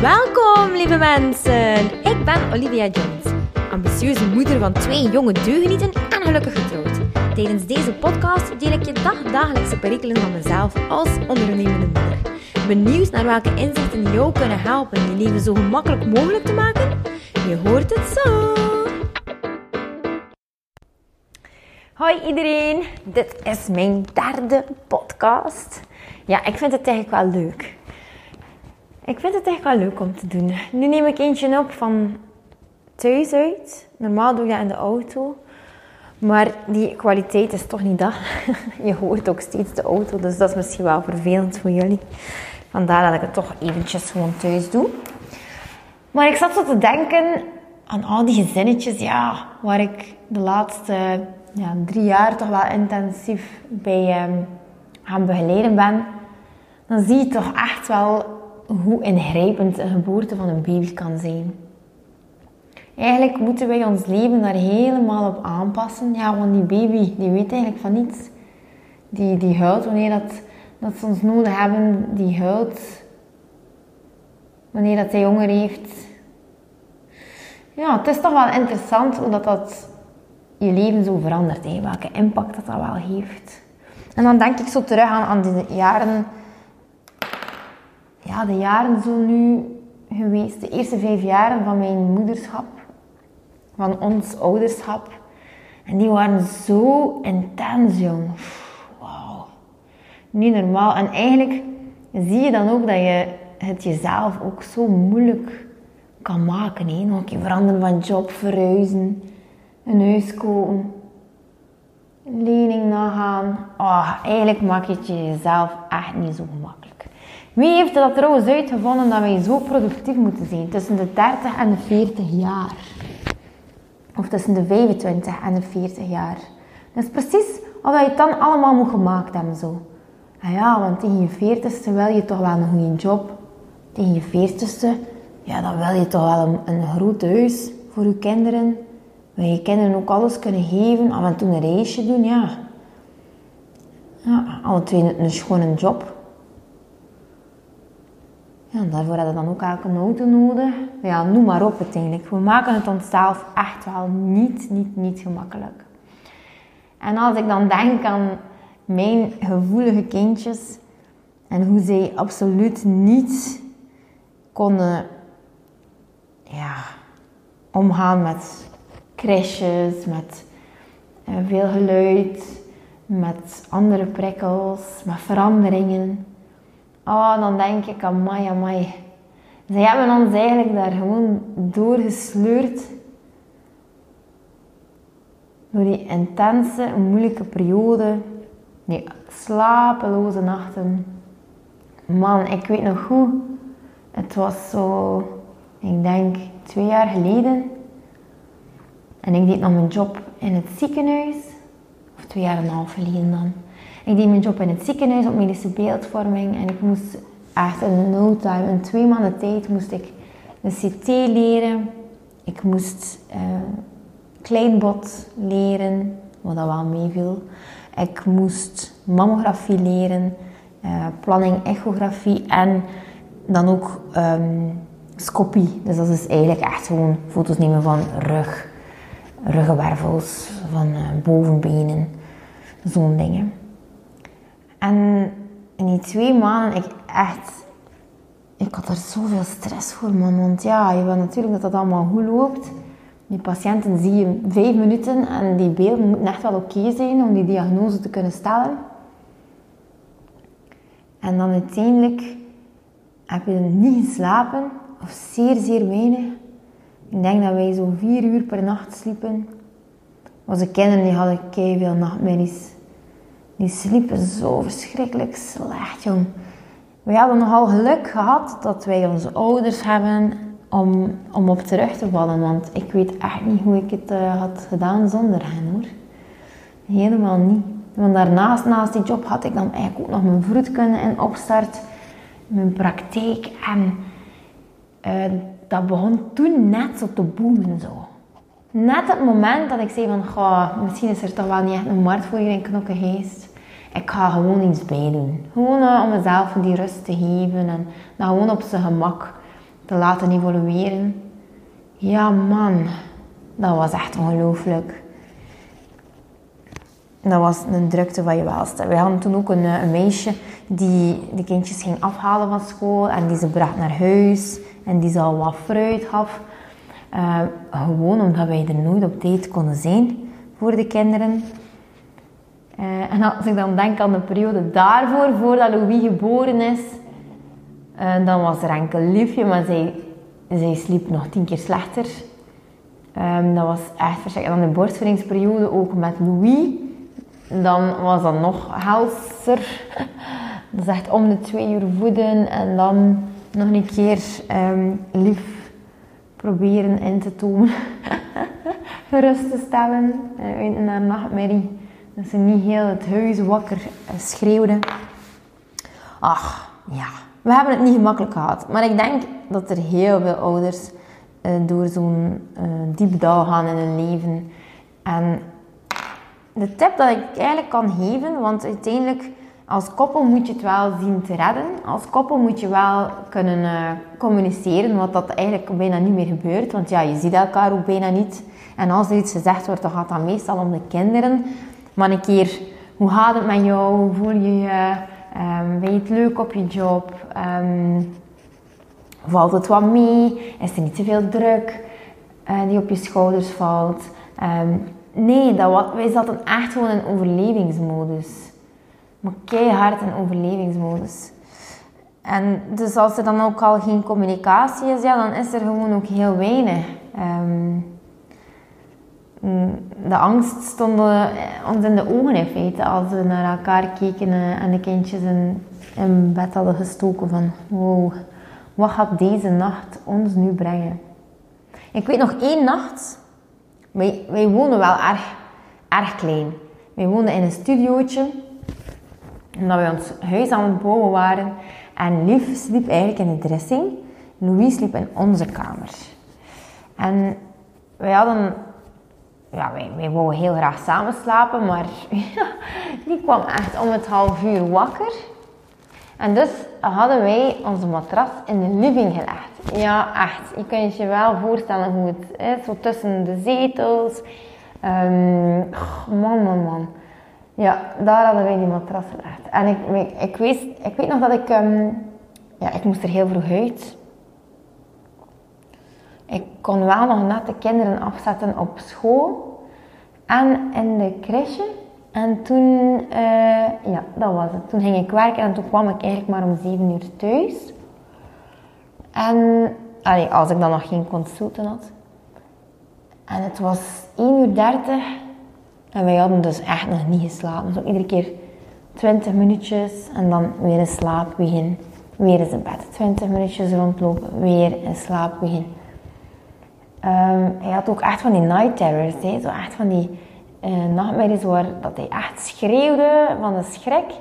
Welkom, lieve mensen. Ik ben Olivia Jones, ambitieuze moeder van twee jonge deugenieten en gelukkig getrouwd. Tijdens deze podcast deel ik je dagdagelijkse perikelen van mezelf als ondernemende moeder. Benieuwd naar welke inzichten jou kunnen helpen je leven zo gemakkelijk mogelijk te maken? Je hoort het zo. Hoi iedereen, dit is mijn derde podcast. Ja, ik vind het eigenlijk wel leuk. Ik vind het echt wel leuk om te doen. Nu neem ik eentje op van thuis uit. Normaal doe je dat in de auto. Maar die kwaliteit is toch niet dat. Je hoort ook steeds de auto, dus dat is misschien wel vervelend voor jullie. Vandaar dat ik het toch eventjes gewoon thuis doe. Maar ik zat zo te denken aan al die gezinnetjes, ja, waar ik de laatste ja, drie jaar toch wel intensief bij um, gaan begeleiden ben. Dan zie je toch echt wel hoe ingrijpend een geboorte van een baby kan zijn. Eigenlijk moeten wij ons leven daar helemaal op aanpassen. Ja, want die baby, die weet eigenlijk van niets. Die, die huilt wanneer dat, dat ze ons nodig hebben. Die huilt wanneer dat hij honger heeft. Ja, het is toch wel interessant hoe dat, dat je leven zo verandert. Hè? Welke impact dat dat wel heeft. En dan denk ik zo terug aan, aan die jaren de jaren zo nu geweest. De eerste vijf jaren van mijn moederschap. Van ons ouderschap. En die waren zo intens, jong. Wauw. Niet normaal. En eigenlijk zie je dan ook dat je het jezelf ook zo moeilijk kan maken. Hè? Nog een keer veranderen van job, verhuizen, een huis kopen, lening nagaan. Oh, eigenlijk maak je het jezelf echt niet zo gemakkelijk. Wie heeft dat trouwens uitgevonden dat wij zo productief moeten zijn tussen de 30 en de 40 jaar? Of tussen de 25 en de 40 jaar. Dat is precies of je het dan allemaal moet gemaakt hebben zo. Ah ja, want tegen je 40ste wil je toch wel een goede job. Tegen je 40ste, ja, dan wil je toch wel een, een groot huis voor je kinderen. Wil je kinderen ook alles kunnen geven, af en toe een reisje doen, ja. Ja, alle twee een schone job. Ja, daarvoor hebben we dan ook elke auto nodig. Ja, noem maar op uiteindelijk. We maken het onszelf echt wel niet, niet, niet gemakkelijk. En als ik dan denk aan mijn gevoelige kindjes en hoe zij absoluut niet konden ja, omgaan met crashes, met eh, veel geluid, met andere prikkels, met veranderingen. Oh, dan denk ik, amai, amai. Ze hebben ons eigenlijk daar gewoon doorgesleurd. Door die intense, moeilijke periode. Die slapeloze nachten. Man, ik weet nog goed. Het was zo, ik denk, twee jaar geleden. En ik deed nog mijn job in het ziekenhuis. Of twee jaar en een half geleden dan. Ik deed mijn job in het ziekenhuis op medische beeldvorming en ik moest echt in no time, in twee maanden tijd, moest ik een CT leren. Ik moest uh, kleinbot leren, wat dat wel meeviel. Ik moest mammografie leren, uh, planning echografie en dan ook um, scopie. Dus dat is eigenlijk echt gewoon foto's nemen van rug, ruggenwervels, van uh, bovenbenen, zo'n dingen. En in die twee maanden, ik echt... Ik had er zoveel stress voor, man. Want ja, je wil natuurlijk dat dat allemaal goed loopt. Die patiënten zie je vijf minuten en die beelden moeten echt wel oké zijn om die diagnose te kunnen stellen. En dan uiteindelijk heb je niet geslapen, of zeer, zeer weinig. Ik denk dat wij zo vier uur per nacht sliepen. Onze kinderen die hadden veel nachtmerries. Die sliepen zo verschrikkelijk slecht, jong. We hadden nogal geluk gehad dat wij onze ouders hebben om, om op terug te vallen. Want ik weet echt niet hoe ik het uh, had gedaan zonder hen, hoor. Helemaal niet. Want daarnaast, naast die job, had ik dan eigenlijk ook nog mijn vroedkunde in opstart. Mijn praktijk. En uh, dat begon toen net zo te boomen, zo. Net het moment dat ik zei van, goh, misschien is er toch wel niet echt een markt voor hier in Knokkengeest. Ik ga gewoon iets bij doen. Gewoon uh, om mezelf die rust te geven en dat gewoon op zijn gemak te laten evolueren. Ja man, dat was echt ongelooflijk. Dat was een drukte van je welste. We hadden toen ook een, een, meisje die de kindjes ging afhalen van school en die ze bracht naar huis en die ze al wat fruit gaf. Uh, gewoon omdat wij er nooit op tijd konden zijn voor de kinderen. Uh, en als ik dan denk aan de periode daarvoor, voordat Louis geboren is, uh, dan was er enkel liefje, maar zij, zij sliep nog tien keer slechter. Um, dat was echt verschrikkelijk. En dan de borstvoedingsperiode ook met Louis. Dan was dat nog helser. Dat is echt om de twee uur voeden en dan nog een keer um, lief proberen in te tonen. Gerust te stellen uh, in haar nachtmerrie. Dat ze niet heel het huis wakker schreeuwde. Ach, ja. We hebben het niet gemakkelijk gehad. Maar ik denk dat er heel veel ouders uh, door zo'n uh, diep dal gaan in hun leven. En de tip dat ik eigenlijk kan geven, want uiteindelijk als koppel moet je het wel zien te redden. Als koppel moet je wel kunnen uh, communiceren, wat dat eigenlijk bijna niet meer gebeurt. Want ja, je ziet elkaar ook bijna niet. En als er iets gezegd wordt, dan gaat dat meestal om de kinderen. Maar een keer, hoe gaat het met jou? Hoe voel je je? Um, vind je het leuk op je job? Um, valt het wat mee? Is er niet te veel druk uh, die op je schouders valt? Um, nee, dat, wij zaten echt gewoon in overlevingsmodus. Maar keihard in overlevingsmodus. En dus als er dan ook al geen communicatie is, ja, dan is er gewoon ook heel weinig. Um, de angst stond ons in de ogen in feite als we naar elkaar keken en de kindjes in, in bed hadden gestoken van wow, wat gaat deze nacht ons nu brengen? Ik weet nog één nacht, wij, wij woonden wel erg, erg klein. Wij woonden in een studiootje, omdat we ons huis aan het bouwen waren. En Lief sliep eigenlijk in de dressing. Louis sliep in onze kamer. En wij hadden ja, wij, wij wouden heel graag samen slapen, maar die kwam echt om het half uur wakker. En dus hadden wij onze matras in de living gelegd. Ja, echt. Je kunt je wel voorstellen hoe het is. Zo tussen de zetels. Um, man, man, man. Ja, daar hadden wij die matras gelegd. En ik, ik, weet, ik weet nog dat ik... Um, ja, ik moest er heel vroeg uit. Ik kon wel nog net de kinderen afzetten op school en in de crèche. En toen, uh, ja, dat was het. Toen ging ik werken en toen kwam ik eigenlijk maar om 7 uur thuis. En allee, als ik dan nog geen consulten had. En het was 1 uur 30 en wij hadden dus echt nog niet geslapen. Zo iedere keer 20 minuutjes en dan weer in slaap. Weer eens in bed. 20 minuutjes rondlopen, weer in slaap. Um, hij had ook echt van die night terrors, hè? zo echt van die uh, nachtmerries waar dat hij echt schreeuwde van de schrik.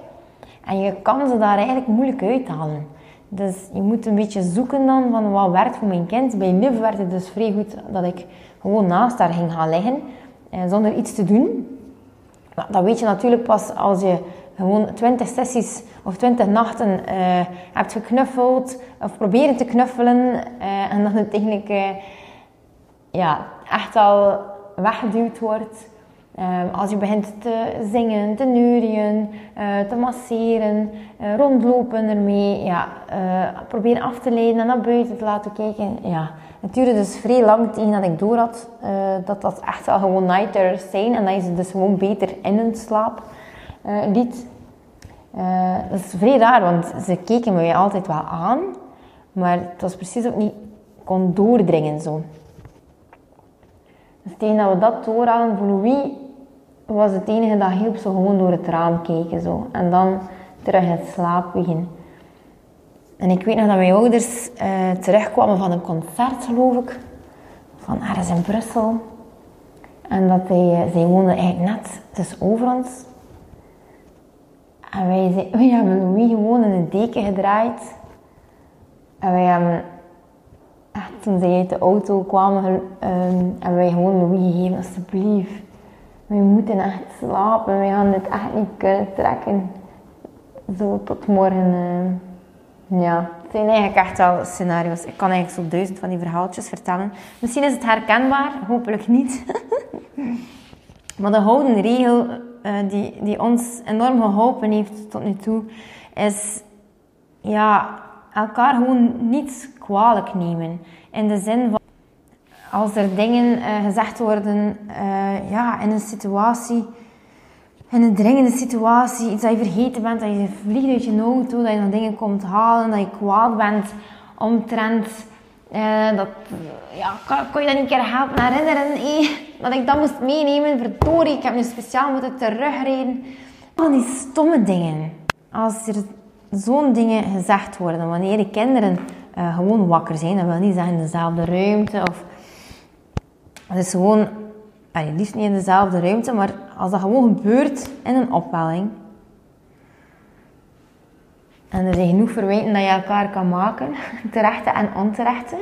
En je kan ze daar eigenlijk moeilijk uithalen. Dus je moet een beetje zoeken dan van wat werkt voor mijn kind. Bij Liv werd het dus vrij goed dat ik gewoon naast haar ging gaan liggen, uh, zonder iets te doen. Dat weet je natuurlijk pas als je gewoon 20 sessies of 20 nachten uh, hebt geknuffeld of proberen te knuffelen en dan uiteindelijk ja, echt al weggeduwd wordt. Um, als je begint te zingen, te neurien, uh, te masseren, uh, rondlopen ermee, ja, uh, proberen af te leiden en naar buiten te laten kijken. Ja. Het duurde dus vrij lang tegen dat ik door had dat dat echt wel gewoon night zijn en dat je ze dus gewoon beter in hun slaap liet. dat is vrij raar, want ze keken me altijd wel aan, maar het was precies ook niet kon doordringen zo. Dus tegen dat we dat door hadden voor Louis, was het enige dat hielp zo gewoon door het raam kijken. Zo. En dan terug in slaap beginnen. En ik weet nog dat mijn ouders uh, terugkwamen van een concert, geloof ik. Van ergens in Brussel. En dat hij, uh, zij woonden eigenlijk net dus over ons. En wij, hebben Louis gewoon in een deken gedraaid. En wij hebben echt toen zij uit de auto kwamen um, en wij gewoon Louis gegeven, alsjeblieft. We moeten echt slapen, we gaan dit echt niet kunnen trekken. Zo tot morgen. Uh, ja, zijn eigenlijk echt wel scenario's. Ik kan eigenlijk zo duizend van die verhaaltjes vertellen. Misschien is het herkenbaar, hopelijk niet. maar de houden regel uh, die, die ons enorm geholpen heeft tot nu toe, is ja, elkaar gewoon niet kwalijk nemen. In de zin van als er dingen uh, gezegd worden uh, ja, in een situatie, in een dringende situatie, iets dat je vergeten bent, dat je vliegt uit je auto, dat je nog dingen komt halen, dat je kwaad bent omtrent. Uh, dat, ja, kon je dat een keer helpen herinneren? Eh, dat ik dat moest meenemen, verdorie, ik heb nu speciaal moeten terugrijden. Al die stomme dingen. Als er zo'n dingen gezegd worden, wanneer de kinderen gewoon wakker zijn, dat wil niet zeggen in dezelfde ruimte of het is gewoon, liefst niet in dezelfde ruimte, maar als dat gewoon gebeurt in een opwelling. En er zijn genoeg verwijten dat je elkaar kan maken, terechte en onterechte.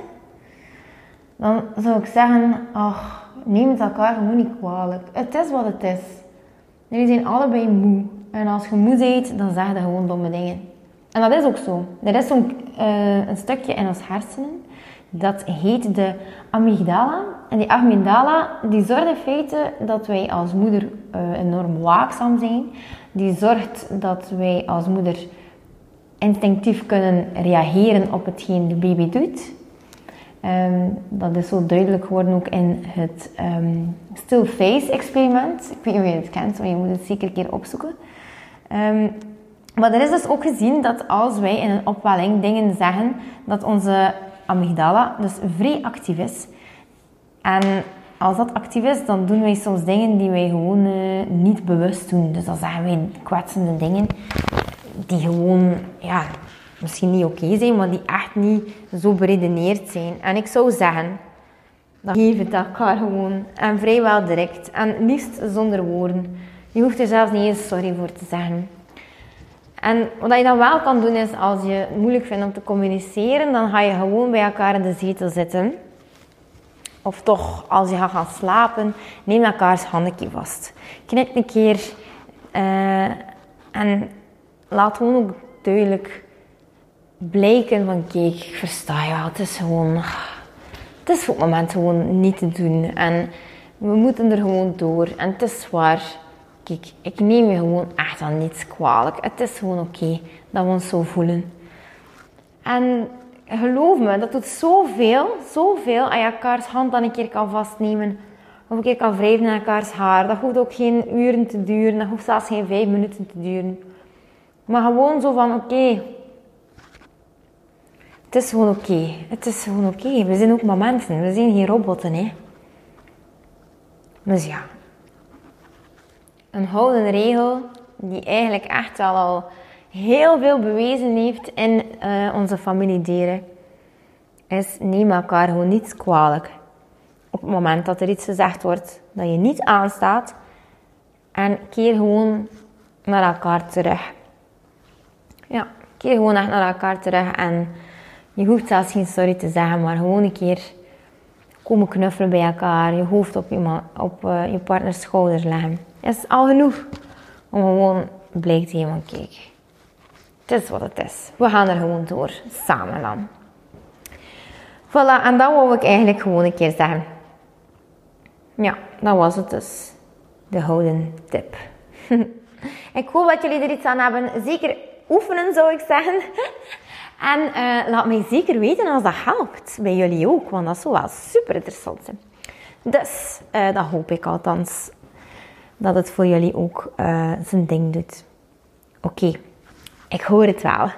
Dan zou ik zeggen, ach, neem het elkaar gewoon niet kwalijk. Het is wat het is. Jullie zijn allebei moe. En als je moe bent, dan zeg je gewoon domme dingen. En dat is ook zo. Er is zo'n uh, een stukje in ons hersenen dat heet de amygdala. En die amygdala die zorgt in feite dat wij als moeder uh, enorm waakzaam zijn. Die zorgt dat wij als moeder instinctief kunnen reageren op hetgeen de baby doet. Um, dat is zo duidelijk geworden ook in het um, still face experiment. Ik weet niet of je het kent, maar je moet het zeker een keer opzoeken. Um, maar er is dus ook gezien dat als wij in een opwelling dingen zeggen, dat onze amygdala dus vrij actief is. En als dat actief is, dan doen wij soms dingen die wij gewoon uh, niet bewust doen. Dus dan zeggen wij kwetsende dingen die gewoon, ja, misschien niet oké zijn, maar die echt niet zo beredeneerd zijn. En ik zou zeggen, dan geef het elkaar gewoon. En vrijwel direct. En liefst zonder woorden. Je hoeft er zelfs niet eens sorry voor te zeggen. En wat je dan wel kan doen is, als je het moeilijk vindt om te communiceren, dan ga je gewoon bij elkaar in de zetel zitten. Of toch, als je gaat gaan slapen, neem elkaars handje vast. Knik een keer uh, en laat gewoon ook duidelijk blijken van kijk, ik versta je het is gewoon, het is voor het moment gewoon niet te doen. En we moeten er gewoon door. En het is zwaar. Kijk, ik neem je gewoon echt aan niets kwalijk. Het is gewoon oké dat we ons zo voelen. En geloof me, dat doet zoveel, zoveel als je elkaars hand dan een keer kan vastnemen. Of een keer kan wrijven in elkaars haar. Dat hoeft ook geen uren te duren. Dat hoeft zelfs geen vijf minuten te duren. Maar gewoon zo van, oké. het is gewoon oké. Het is gewoon oké. We zijn ook maar mensen. We zijn geen robotten, hè. Dus ja, een houden regel die eigenlijk echt wel al heel veel bewezen heeft in uh, onze familiederen, is neem elkaar gewoon niet kwalijk. Op het moment dat er iets gezegd wordt dat je niet aanstaat, en keer gewoon naar elkaar terug. Ja, keer gewoon echt naar elkaar terug en je hoeft zelfs geen sorry te zeggen, maar gewoon een keer komen knuffelen bij elkaar, je hoofd op je, op, uh, je partners schouders leggen is al genoeg om gewoon blij te hebben kijk, het is wat het is. We gaan er gewoon door, samen dan. Voilà, en dat wou ik eigenlijk gewoon een keer zeggen. Ja, dat was het dus. De houden tip. ik hoop dat jullie er iets aan hebben. Zeker oefenen zou ik zeggen. En uh, laat mij zeker weten als dat helpt. Bij jullie ook, want dat zou wel super interessant zijn. Dus, uh, dat hoop ik althans dat het voor jullie ook uh, zijn ding doet. Oké, ik hoor het wel.